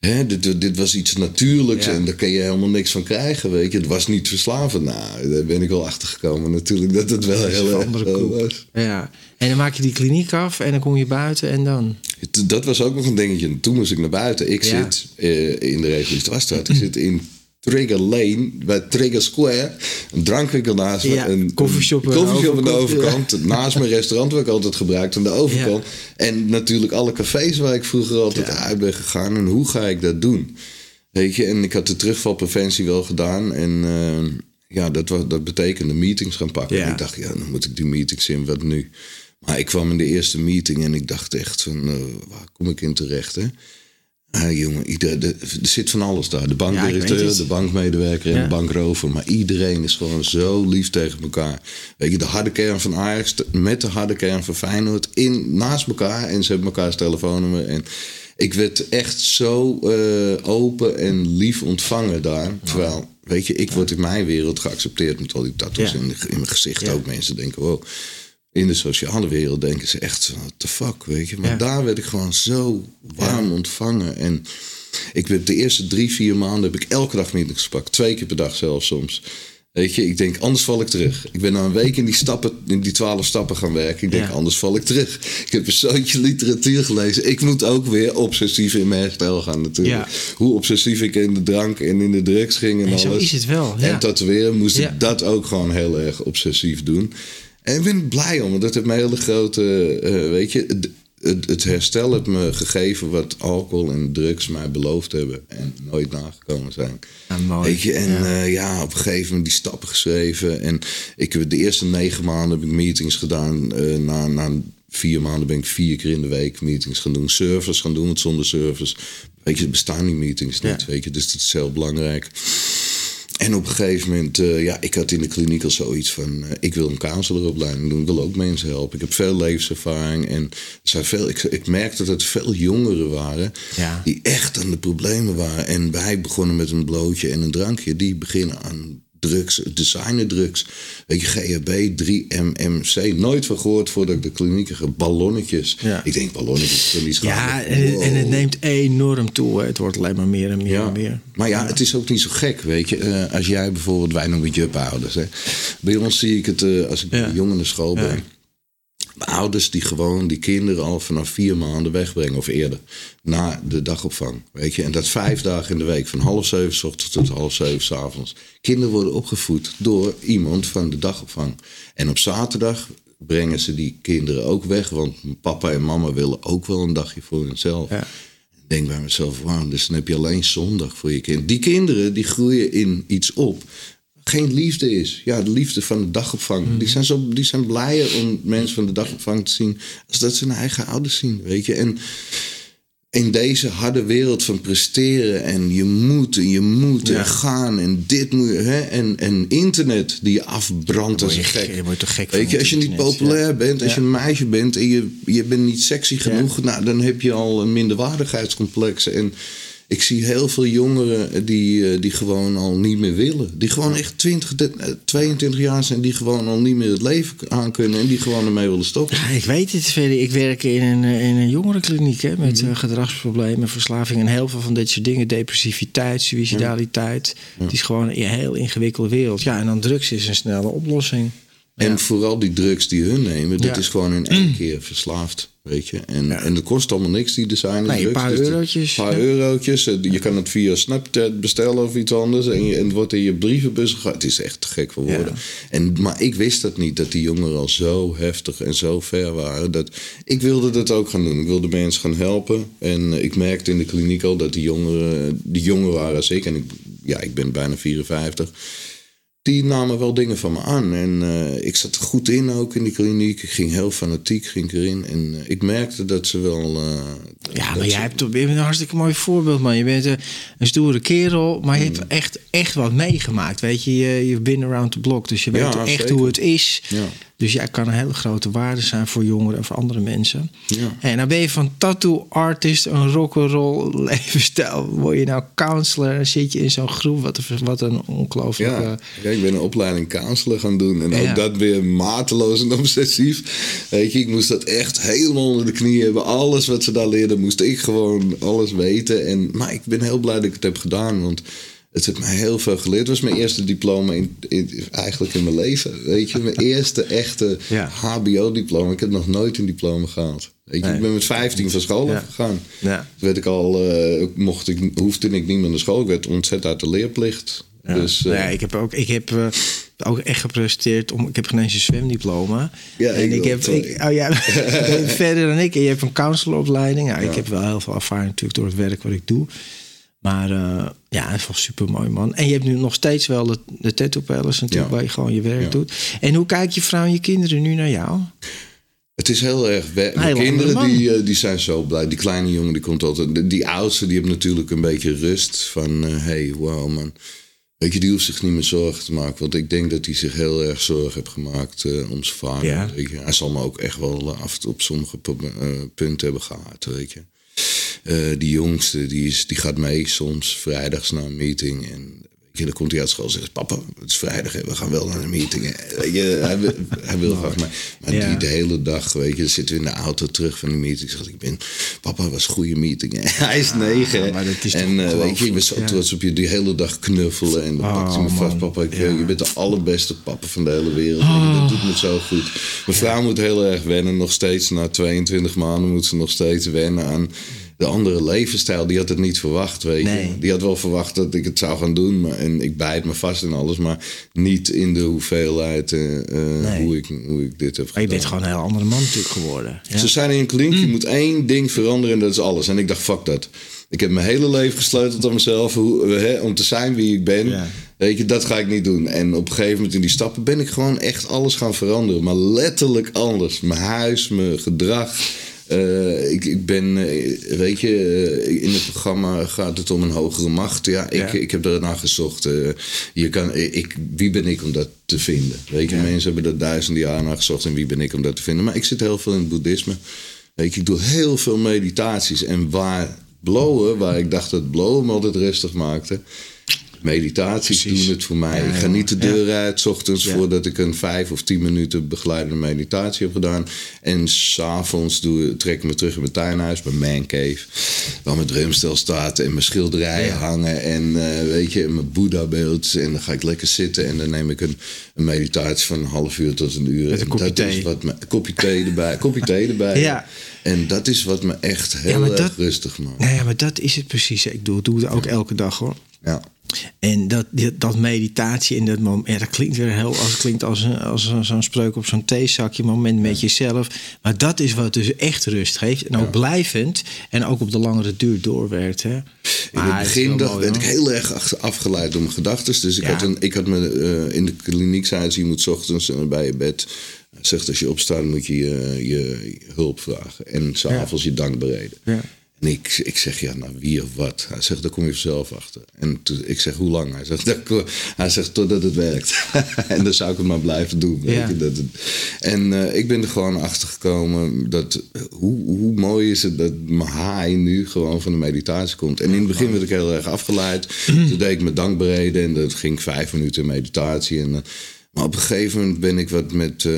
Hè, dit, dit was iets natuurlijks Ja. en daar kun je helemaal niks van krijgen, weet je. Het was niet verslavend. Nou, daar ben ik wel achter gekomen natuurlijk, dat het wel Dat heel erg was. Ja. En dan maak je die kliniek af en dan kom je buiten en dan. Dat was ook nog een dingetje. Toen moest ik naar buiten. Ik Ja. zit eh, in de Regelistwastraat. Ik zit in Trigger Lane, bij Trigger Square. Een drankwinkel naast me. Ja, een koffieshop aan de koffieshop aan de overkant. Naast mijn restaurant waar ik altijd gebruikte aan de overkant. En natuurlijk alle cafés waar ik vroeger altijd uit ben gegaan. En hoe ga ik dat doen? Weet je, en ik had de terugvalpreventie wel gedaan. En eh, ja, dat, was, dat betekende meetings gaan pakken. Ja. En ik dacht, ja, dan moet ik die meetings in, wat nu? Maar ik kwam in de eerste meeting en ik dacht echt van, eh, waar kom ik in terecht, hè? Ah, jongen, ieder, de- er zit van alles daar. De Ja, bankdirecteur, de bankmedewerker en Ja. de bankrover. Maar iedereen is gewoon zo lief tegen elkaar. Weet je, de harde kern van Ajax met de harde kern van Feyenoord in, naast elkaar. En ze hebben elkaars telefoonnummer. En ik werd echt zo eh, open en lief ontvangen daar. Terwijl, weet je, ik word in mijn wereld geaccepteerd met al die tattoos Ja. in, de- in mijn gezicht. Ja. Ook mensen denken, wow. In de sociale wereld denken ze echt, what the fuck, weet je. Maar Ja. daar werd ik gewoon zo warm ontvangen. En ik heb de eerste drie, vier maanden heb ik elke dag meetings gepakt. Twee keer per dag zelfs soms. Weet je, ik denk, anders val ik terug. Ik ben na een week in die, stappen, in die twaalf stappen gaan werken. Ik denk, Ja. anders val ik terug. Ik heb een zootje literatuur gelezen. Ik moet ook weer obsessief in mijn herstel gaan natuurlijk. Ja. Hoe obsessief ik in de drank en in de drugs ging en En alles. zo is het wel. Ja. En tatoeëren moest ik dat ook gewoon heel erg obsessief doen. En ik ben blij om, want dat heeft me hele grote, eh, weet je, het, het, het herstel heeft me gegeven wat alcohol en drugs mij beloofd hebben en nooit nagekomen zijn. Ja, mooi. Weet je, en Ja. ja. ja, op een gegeven moment die stappen geschreven. En ik heb de eerste negen maanden heb ik meetings gedaan. Eh, na, na vier maanden ben ik vier keer in de week meetings gaan doen. Service gaan doen, want zonder service, weet je, bestaan die meetings niet, Ja. weet je. Dus dat is heel belangrijk. En op een gegeven moment, eh, ja, ik had in de kliniek al zoiets van... eh, ik wil een counseloropleiding doen, ik wil ook mensen helpen. Ik heb veel levenservaring en er zijn veel, ik, ik merkte dat het veel jongeren waren... Ja. die echt aan de problemen waren. En wij begonnen met een blootje en een drankje. Die beginnen aan drugs, designerdrugs. Weet je, GHB, 3MMC. Nooit van gehoord voordat ik de klinieken. Ballonnetjes. Ja. Ik denk ballonnetjes niet Ja, en, en het Wow. neemt enorm toe. hè. Het wordt alleen maar meer en meer Ja. en meer. Maar ja, het is ook niet zo gek, weet je. Eh, als jij bijvoorbeeld, wij noemen het. Hè. Bij ons zie ik het eh, als ik bij jongen naar school ben. Ouders die gewoon die kinderen al vanaf vier maanden wegbrengen of eerder. Na de dagopvang. Weet je, en dat vijf dagen in de week. Van half zeven 's ochtends tot half zeven 's avonds. Kinderen worden opgevoed door iemand van de dagopvang. En op zaterdag brengen ze die kinderen ook weg. Want papa en mama willen ook wel een dagje voor hunzelf. Ja. Ik denk bij mezelf, wauw, dus dan heb je alleen zondag voor je kind. Die kinderen die groeien in iets op. Geen liefde is. Ja, de liefde van de dagopvang. Mhm. Die, zijn zo, die zijn blijer om mensen van de dagopvang te zien. als dat ze hun eigen ouders zien. Weet je. En in deze harde wereld van presteren en je moet en je moet Ja. en gaan en dit moet je, hè, en, en internet die je afbrandt als een je gek. je toch gek Weet je, als je niet populair ja. bent, als Ja. je een meisje bent en je, je bent niet sexy genoeg, nou, dan heb je al een minderwaardigheidscomplex. En ik zie heel veel jongeren die, eh, die gewoon al niet meer willen. Die gewoon echt 20, de- eh, 22 jaar zijn, die gewoon al niet meer het leven aan kunnen en die gewoon ermee willen stoppen. Ja, ik weet het, Ferry. Ik werk in een, eh, in een jongerenkliniek hè, met Mhm. gedragsproblemen, verslaving en heel veel van dit soort dingen. Depressiviteit, suicidaliteit. Het is gewoon een heel ingewikkelde wereld. Ja, en dan drugs is een snelle oplossing. En vooral die drugs die hun nemen, dat Ja. is gewoon in één keer verslaafd. Weet je? En, en dat kost allemaal niks, die design. Nee, een paar eurotjes, Een paar eurotjes. Eh, Je kan het via Snapchat bestellen of iets anders. En, je, en het wordt in je brievenbus gegooid. Het is echt te gek voor woorden. En, maar ik wist dat niet, dat die jongeren al zo heftig en zo ver waren. Dat, ik wilde dat ook gaan doen. Ik wilde mensen gaan helpen. En eh, ik merkte in de kliniek al dat die jongeren, die jonger waren als ik. En ik, ja, ik ben bijna 54 die namen wel dingen van me aan. En eh, ik zat er goed in ook in die kliniek. Ik ging heel fanatiek ging ik erin. En eh, ik merkte dat ze wel... eh, Ja, maar jij ze- hebt toch- je bent een hartstikke mooi voorbeeld, man. Je bent een, stoere kerel, maar je Mm. hebt echt, echt wat meegemaakt. Weet je, je je been around the block, dus je weet Ja, echt zeker. hoe het is. Ja. Dus jij kan een hele grote waarde zijn voor jongeren en voor andere mensen. Ja. En dan ben je van tattoo artist, een rock'n'roll levensstijl. Word je nou counselor en zit je in zo'n groep. Wat een, wat een ongelooflijk... Ja, eh, ja, ik ben een opleiding counselor gaan doen. En Ja. ook dat weer mateloos en obsessief. Weet je, ik moest dat echt helemaal onder de knie hebben. Alles wat ze daar leerden, moest ik gewoon alles weten. En, maar ik ben heel blij dat ik het heb gedaan. Want het heeft mij heel veel geleerd. Het was mijn eerste diploma in, in- eigenlijk in mijn leven. Weet je, mijn eerste echte Ja. HBO-diploma. Ik heb nog nooit een diploma gehad. Weet je, Nee. ik ben met 15 van school Ja. afgegaan. Ja. Toen werd ik al, eh, mocht ik, hoefde ik niet meer naar school. Ik werd ontzet uit de leerplicht. Ja. Dus, eh, ja, ik heb ook, ik heb, eh, ook echt gepresteerd om. Ik heb geen eens een zwemdiploma. Ja, en ik heb. Ik, oh ja, verder dan ik. En je hebt een counseloropleiding. Ja. Ik heb wel heel veel ervaring natuurlijk door het werk wat ik doe. Maar eh, ja, het is wel super mooi, man. En je hebt nu nog steeds wel de, de tattoo palace natuurlijk, Ja. waar je gewoon je werk Ja. doet. En hoe kijkt je vrouw en je kinderen nu naar jou? Het is heel erg. We, mijn kinderen die, eh, die zijn zo blij. Die kleine jongen die komt altijd. Die, die oudste die heeft natuurlijk een beetje rust. Van hé, hey, wow man. Weet je, die hoeft zich niet meer zorgen te maken. Want ik denk dat hij zich heel erg zorgen heeft gemaakt eh, om zijn vader. Ja. Hij zal me ook echt wel af op sommige pu- eh, punten hebben gehad. Weet je. Eh, die jongste die, is, die gaat mee soms vrijdags naar een meeting. En je, dan komt hij uit school en zegt: Papa, het is vrijdag, hè, we gaan wel naar een meeting. hè." Weet je, hij, wil, hij wil graag mee. Maar Ja. die de hele dag, weet je, dan zitten we in de auto terug van die meeting. Zegt ik ben, papa was een goede meeting. hè." Hij is negen. hè. maar dat is toch en eh, weet je, ik ben zo ja. trots op je. Die hele dag knuffelen. En dan Oh, pakt hij me vast. Papa, ik, je bent de allerbeste papa van de hele wereld. Dat doet me zo goed. Mijn vrouw moet heel erg wennen. Nog steeds, na 22 maanden moet ze nog steeds wennen aan de andere levensstijl. Die had het niet verwacht, weet Nee. je. Die had wel verwacht dat ik het zou gaan doen. Maar, en ik bijt me vast in alles. Maar niet in de hoeveelheid eh, eh, Nee. hoe, ik, hoe ik dit heb Maar je gedaan. bent gewoon een heel andere man natuurlijk geworden. Ja. Ze zeiden in een kliniek, Mm. je moet één ding veranderen en dat is alles. En ik dacht, fuck dat. Ik heb mijn hele leven gesleuteld aan mezelf hoe, hè, om te zijn wie ik ben. Ja. Weet je, dat ga ik niet doen. En op een gegeven moment in die stappen ben ik gewoon echt alles gaan veranderen. Maar letterlijk anders. Mijn huis, mijn gedrag. Eh, ik, ik ben, eh, weet je, eh, in het programma gaat het om een hogere macht. Ja, ik, Ja. ik heb daarna gezocht. Je kan, ik, wie ben ik om dat te vinden? Weet je, mensen hebben er duizenden jaren naar gezocht. En wie ben ik om dat te vinden? Maar ik zit heel veel in het boeddhisme. Weet je, ik doe heel veel meditaties. En waar blowen, waar ik dacht dat blowen me altijd rustig maakte. Meditaties Precies. doen het voor mij. Ja, ik ga niet de deur uit, 's ochtends, Ja. voordat ik een vijf of tien minuten begeleidende meditatie heb gedaan. En s'avonds trek ik me terug in mijn tuinhuis, mijn man cave. Waar mijn drumstel staat en mijn schilderijen hangen. En eh, weet je, mijn Boeddha-beeld. En dan ga ik lekker zitten en dan neem ik een, een meditatie van een half uur tot een uur. Met een En dat thee. Is wat me, kopje thee erbij. kopje thee erbij. Ja. En dat is wat me echt heel erg dat- rustig maakt. Nou ja, maar dat is het precies. Ik doe, doe het ook elke dag hoor. Ja. En dat, dat meditatie in dat moment, ja, dat klinkt weer heel als, klinkt als, een, als een- zo'n spreuk op zo'n theezakje, moment met jezelf. Maar dat is wat dus echt rust geeft. En ook blijvend en ook op de langere duur doorwerkt. Hè. In Maar het begin wel dacht, mooi, werd ik heel erg afgeleid door mijn gedachten. Dus ik, had een, ik had me eh, in de kliniek zeiden ze, je moet ochtends eh, bij je bed. Zegt als je opstaat moet je je, je hulp vragen. En s'avonds je dank bereden. Ja. En ik, ik zeg, ja, nou wie of wat? Hij zegt, daar kom je vanzelf achter. En toen, ik zeg, hoe lang? Hij zegt, "Dat- hij zegt totdat het werkt. en dan zou ik het maar blijven doen. weet Ja. je, dat het- en eh, ik ben er gewoon achter gekomen dat hoe, hoe mooi is het dat mijn haai nu gewoon van de meditatie komt. En in het begin werd ik heel erg afgeleid. Toen deed ik me dankbereden en dat ging vijf minuten meditatie. En, eh, maar op een gegeven moment ben ik wat met, eh,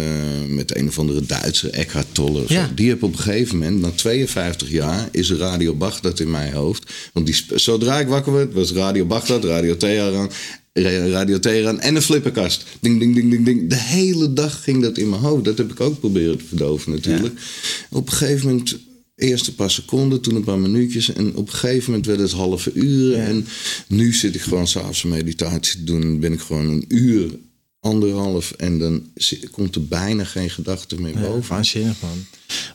met een of andere Duitser, Eckhart Tolle. Ja. Die heb op een gegeven moment, na 52 jaar, is Radio Baghdad in mijn hoofd. Want die, zodra ik wakker werd, was Radio Baghdad, Radio Teheran, Ra- Radio Teheran en een flipperkast. Ding, ding, ding, ding, ding. De hele dag ging dat in mijn hoofd. Dat heb ik ook proberen te verdoven natuurlijk. Op een gegeven moment, eerst een paar seconden, toen een paar minuutjes. En op een gegeven moment werd het halve uren. En nu zit ik gewoon s'avonds meditatie te doen. Ben ik gewoon een uur, anderhalf. En dan komt er bijna geen gedachte meer boven. Oh, waanzinnig man.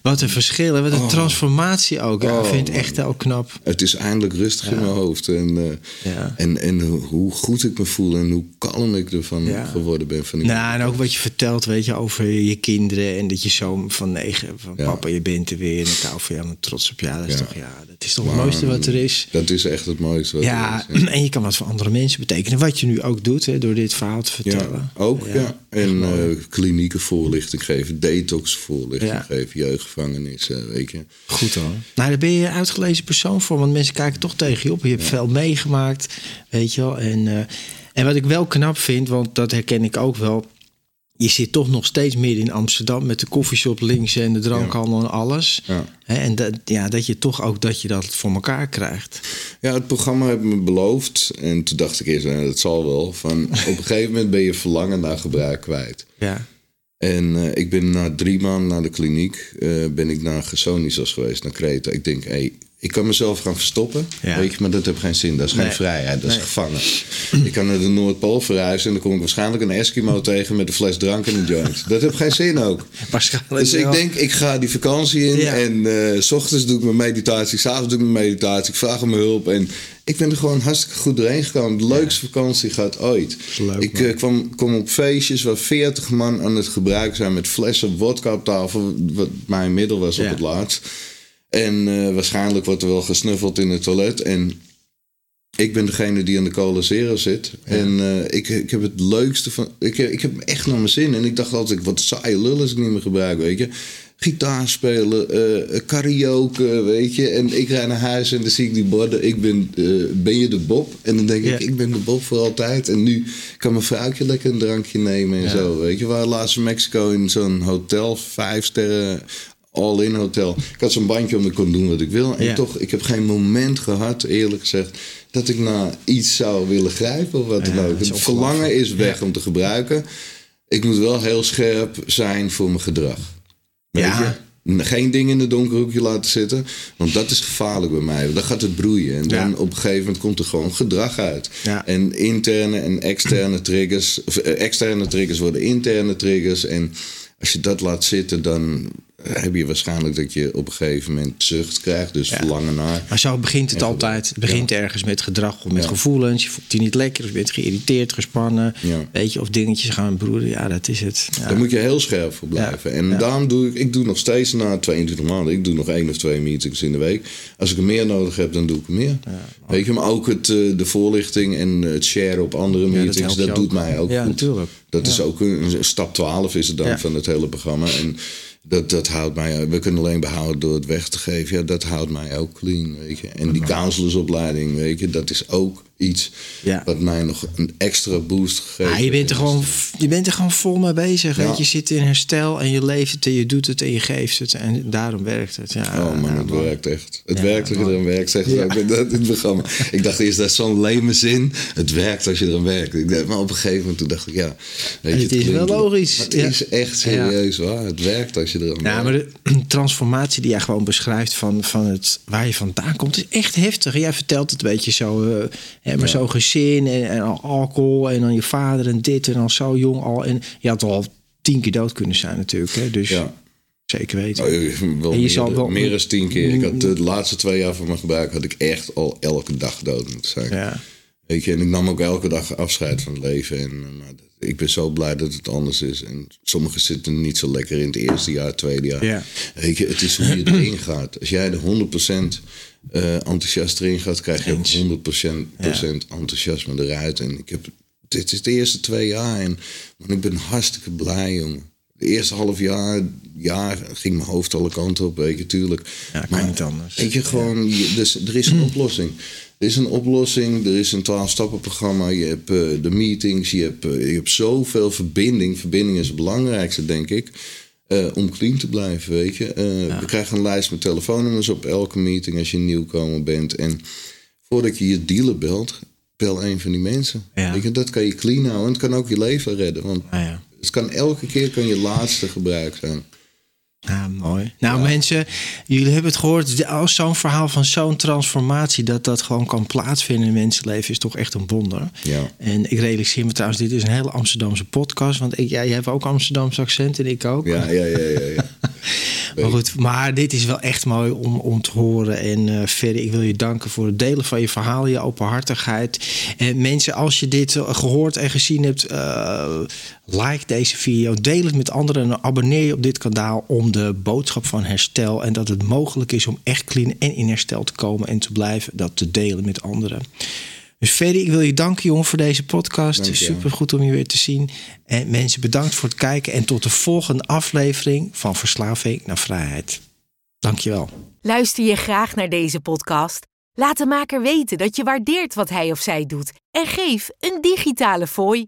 Wat een verschil en wat een transformatie ook. Ik Oh, vind het man. echt heel knap. Het is eindelijk rustig in mijn hoofd. En, eh, Ja. en, en hoe- goed ik me voel en hoe kalm ik ervan Ja. geworden ben. Van Nou, en ook wat je vertelt, weet je, over je kinderen. En dat je zo van negen, van papa, je bent er weer. En ik hou van jou, en trots op jou. Dat is toch, ja, dat is toch het mooiste wat er is. Dat is echt het mooiste. Wat Ja, er is, en je kan wat voor andere mensen betekenen. Wat je nu ook doet, hè, door dit verhaal te vertellen. Ook. Ja. En eh, klinieken voorlichting geven, detox voorlichting Ja. geven, jeugdgevangenissen, weet je. Goed hoor. Nou, daar ben je een uitgelezen persoon voor. Want mensen kijken toch tegen je op. Je hebt veel meegemaakt, weet je wel. En, eh, en wat ik wel knap vind, want dat herken ik ook wel. Je zit toch nog steeds midden in Amsterdam met de koffieshop links en de drankhandel en alles. Ja. Hè, en dat, ja, dat je toch ook dat je dat voor elkaar krijgt. Ja, het programma heeft me beloofd. En toen dacht ik eerst, nou, dat zal wel. Van, op een gegeven moment ben je verlangen naar gebruik kwijt. Ja. En eh, ik ben na drie maanden naar de kliniek, eh, ben ik naar Gersonisos geweest, naar Kreta. Ik denk, hé, ik kan mezelf gaan verstoppen, Ja. weet je, maar dat heeft geen zin. Dat is Nee. geen vrijheid, dat is gevangen. ik kan naar de Noordpool verhuizen en dan kom ik waarschijnlijk een Eskimo tegen met een fles drank en een joint. Dat heeft geen zin ook. Waarschijnlijk Dus ik wel. denk, ik ga die vakantie in Ja. en eh, s ochtends doe ik mijn meditatie, s'avonds doe ik mijn meditatie, ik vraag om hulp en ik ben er gewoon hartstikke goed doorheen gekomen. De leukste vakantie gaat ooit. Leuk, ik eh, kwam, kom op feestjes waar 40 man aan het gebruiken zijn met flessen wodka op tafel, wat mijn middel was op het laatst. En eh, waarschijnlijk wordt er wel gesnuffeld in het toilet en ik ben degene die aan de cola zero zit. En eh, ik, ik heb het leukste van. Ik, ik heb echt naar mijn zin. En ik dacht altijd, wat saaie lul als ik niet meer gebruik, weet je. Gitaar spelen, eh, karaoke, weet je. En ik rijd naar huis en dan zie ik die borden. Ik ben, ben je de Bob? En dan denk Ja. ik, ik ben de Bob voor altijd. En nu kan mijn vrouwtje lekker een drankje nemen en Ja. zo, weet je. We waren laatst in Mexico in zo'n hotel, vijf sterren, all-in hotel. Ik had zo'n bandje om, ik kon doen wat ik wil. En Ja. toch, ik heb geen moment gehad, eerlijk gezegd, dat ik naar iets zou willen grijpen of wat Ja, dan ook. dat is Het verlangen is weg Ja. om te gebruiken. Ik moet wel heel scherp zijn voor mijn gedrag. Weet Ja. je? Geen ding in het donkerhoekje laten zitten. Want dat is gevaarlijk bij mij. Dan gaat het broeien. En dan Ja. op een gegeven moment komt er gewoon gedrag uit. Ja. En interne en externe triggers. Of, eh, externe triggers worden interne triggers. En als je dat laat zitten, dan heb je waarschijnlijk dat je op een gegeven moment zucht krijgt. Dus verlangen naar. Maar zo begint het En altijd. Het begint ergens met gedrag of met Ja. gevoelens. Je voelt je niet lekker, of je bent geïrriteerd, gespannen. Weet je, of dingetjes gaan broeden. Ja, dat is het. Ja. Daar moet je heel scherp voor blijven. En daarom doe ik, ik doe nog steeds na 22 maanden, ik doe nog één of twee meetings in de week. Als ik er meer nodig heb, dan doe ik er meer. Weet je, maar ook het, eh, de voorlichting en het sharen op andere dat meetings, dat, doet ook. mij ook Ja, goed. natuurlijk. Dat is ook een, stap 12 is het dan van het hele programma. En dat, dat houdt mij, we kunnen alleen behouden door het weg te geven. Ja, dat houdt mij ook clean, weet je. En die counselorsopleiding, weet je, dat is ook iets Ja. wat mij nog een extra boost gegeven Ja, je, bent er gewoon, je bent er gewoon vol mee bezig. Ja. Weet je. je zit in herstel en je leeft het en je doet het en je geeft het. En daarom werkt het. Ja, Oh man, het werkt echt. Het werkt als je er aan werkt, zegt ze ook in het programma. Ik dacht eerst, dat is zo'n leme zin. Het werkt als je er aan werkt. Ik dacht, maar op een gegeven moment toen dacht ik, ja... Weet je, Het is wel logisch, Het is echt serieus waar. Het werkt als je er aan Ja, werkt. maar de transformatie die jij gewoon beschrijft van, van het, waar je vandaan komt, is echt heftig. Jij vertelt het een beetje zo, eh, hè, maar zo gezin en, en al alcohol en dan je vader en dit en dan zo jong al. En je had al tien keer dood kunnen zijn natuurlijk. Hè? Dus Ja. zeker weten. Wel En je meer, zal wel- meer dan tien keer. Ik had de laatste twee jaar van mijn gebruik had ik echt al elke dag dood moeten zijn. Ja. Weet je, en ik nam ook elke dag afscheid van het leven. En, maar ik ben zo blij dat het anders is. En sommigen zitten niet zo lekker in het eerste jaar, tweede jaar. Ja. Weet je, het is hoe je erin gaat. Als jij er 100% eh, enthousiast erin gaat, krijg je ook 100% procent enthousiasme eruit. En ik heb, dit is de eerste twee jaar en man, ik ben hartstikke blij, jongen. De eerste half jaar, jaar ging mijn hoofd alle kanten op, weet je, tuurlijk. Ja, kan niet anders. Weet je, gewoon, dus, er is een oplossing. Er is een oplossing, er is een 12-stappenprogramma, je hebt eh, de meetings, je hebt, eh, je hebt zoveel verbinding. Verbinding is het belangrijkste, denk ik, eh, om clean te blijven, weet je. We krijgen een lijst met telefoonnummers op elke meeting als je nieuwkomer bent. En voordat je je dealer belt, bel een van die mensen. Ja. Weet je, dat kan je clean houden en het kan ook je leven redden. Want Ah, ja. het kan elke keer kan je laatste gebruik zijn. Ja, mooi. Nou mensen, jullie hebben het gehoord. Als zo'n verhaal van zo'n transformatie... dat dat gewoon kan plaatsvinden in mensenleven... is toch echt een wonder. Ja. En ik realiseer me trouwens, dit is een hele Amsterdamse podcast. Want ik, jij hebt ook Amsterdamse accent en ik ook. Ja, ja, ja, ja. ja. Maar goed, maar dit is wel echt mooi om, om te horen. En eh Ferry, ik wil je danken voor het delen van je verhaal, je openhartigheid. En mensen, als je dit eh, gehoord en gezien hebt, eh, like deze video, deel het met anderen en abonneer je op dit kanaal om de boodschap van herstel en dat het mogelijk is om echt clean en in herstel te komen en te blijven, dat te delen met anderen. Dus Ferry, ik wil je danken, jongen, voor deze podcast. Dank. Super goed om je weer te zien. En mensen, bedankt voor het kijken. En tot de volgende aflevering van Verslaving naar Vrijheid. Dankjewel. Luister je graag naar deze podcast? Laat de maker weten dat je waardeert wat hij of zij doet en geef een digitale fooi.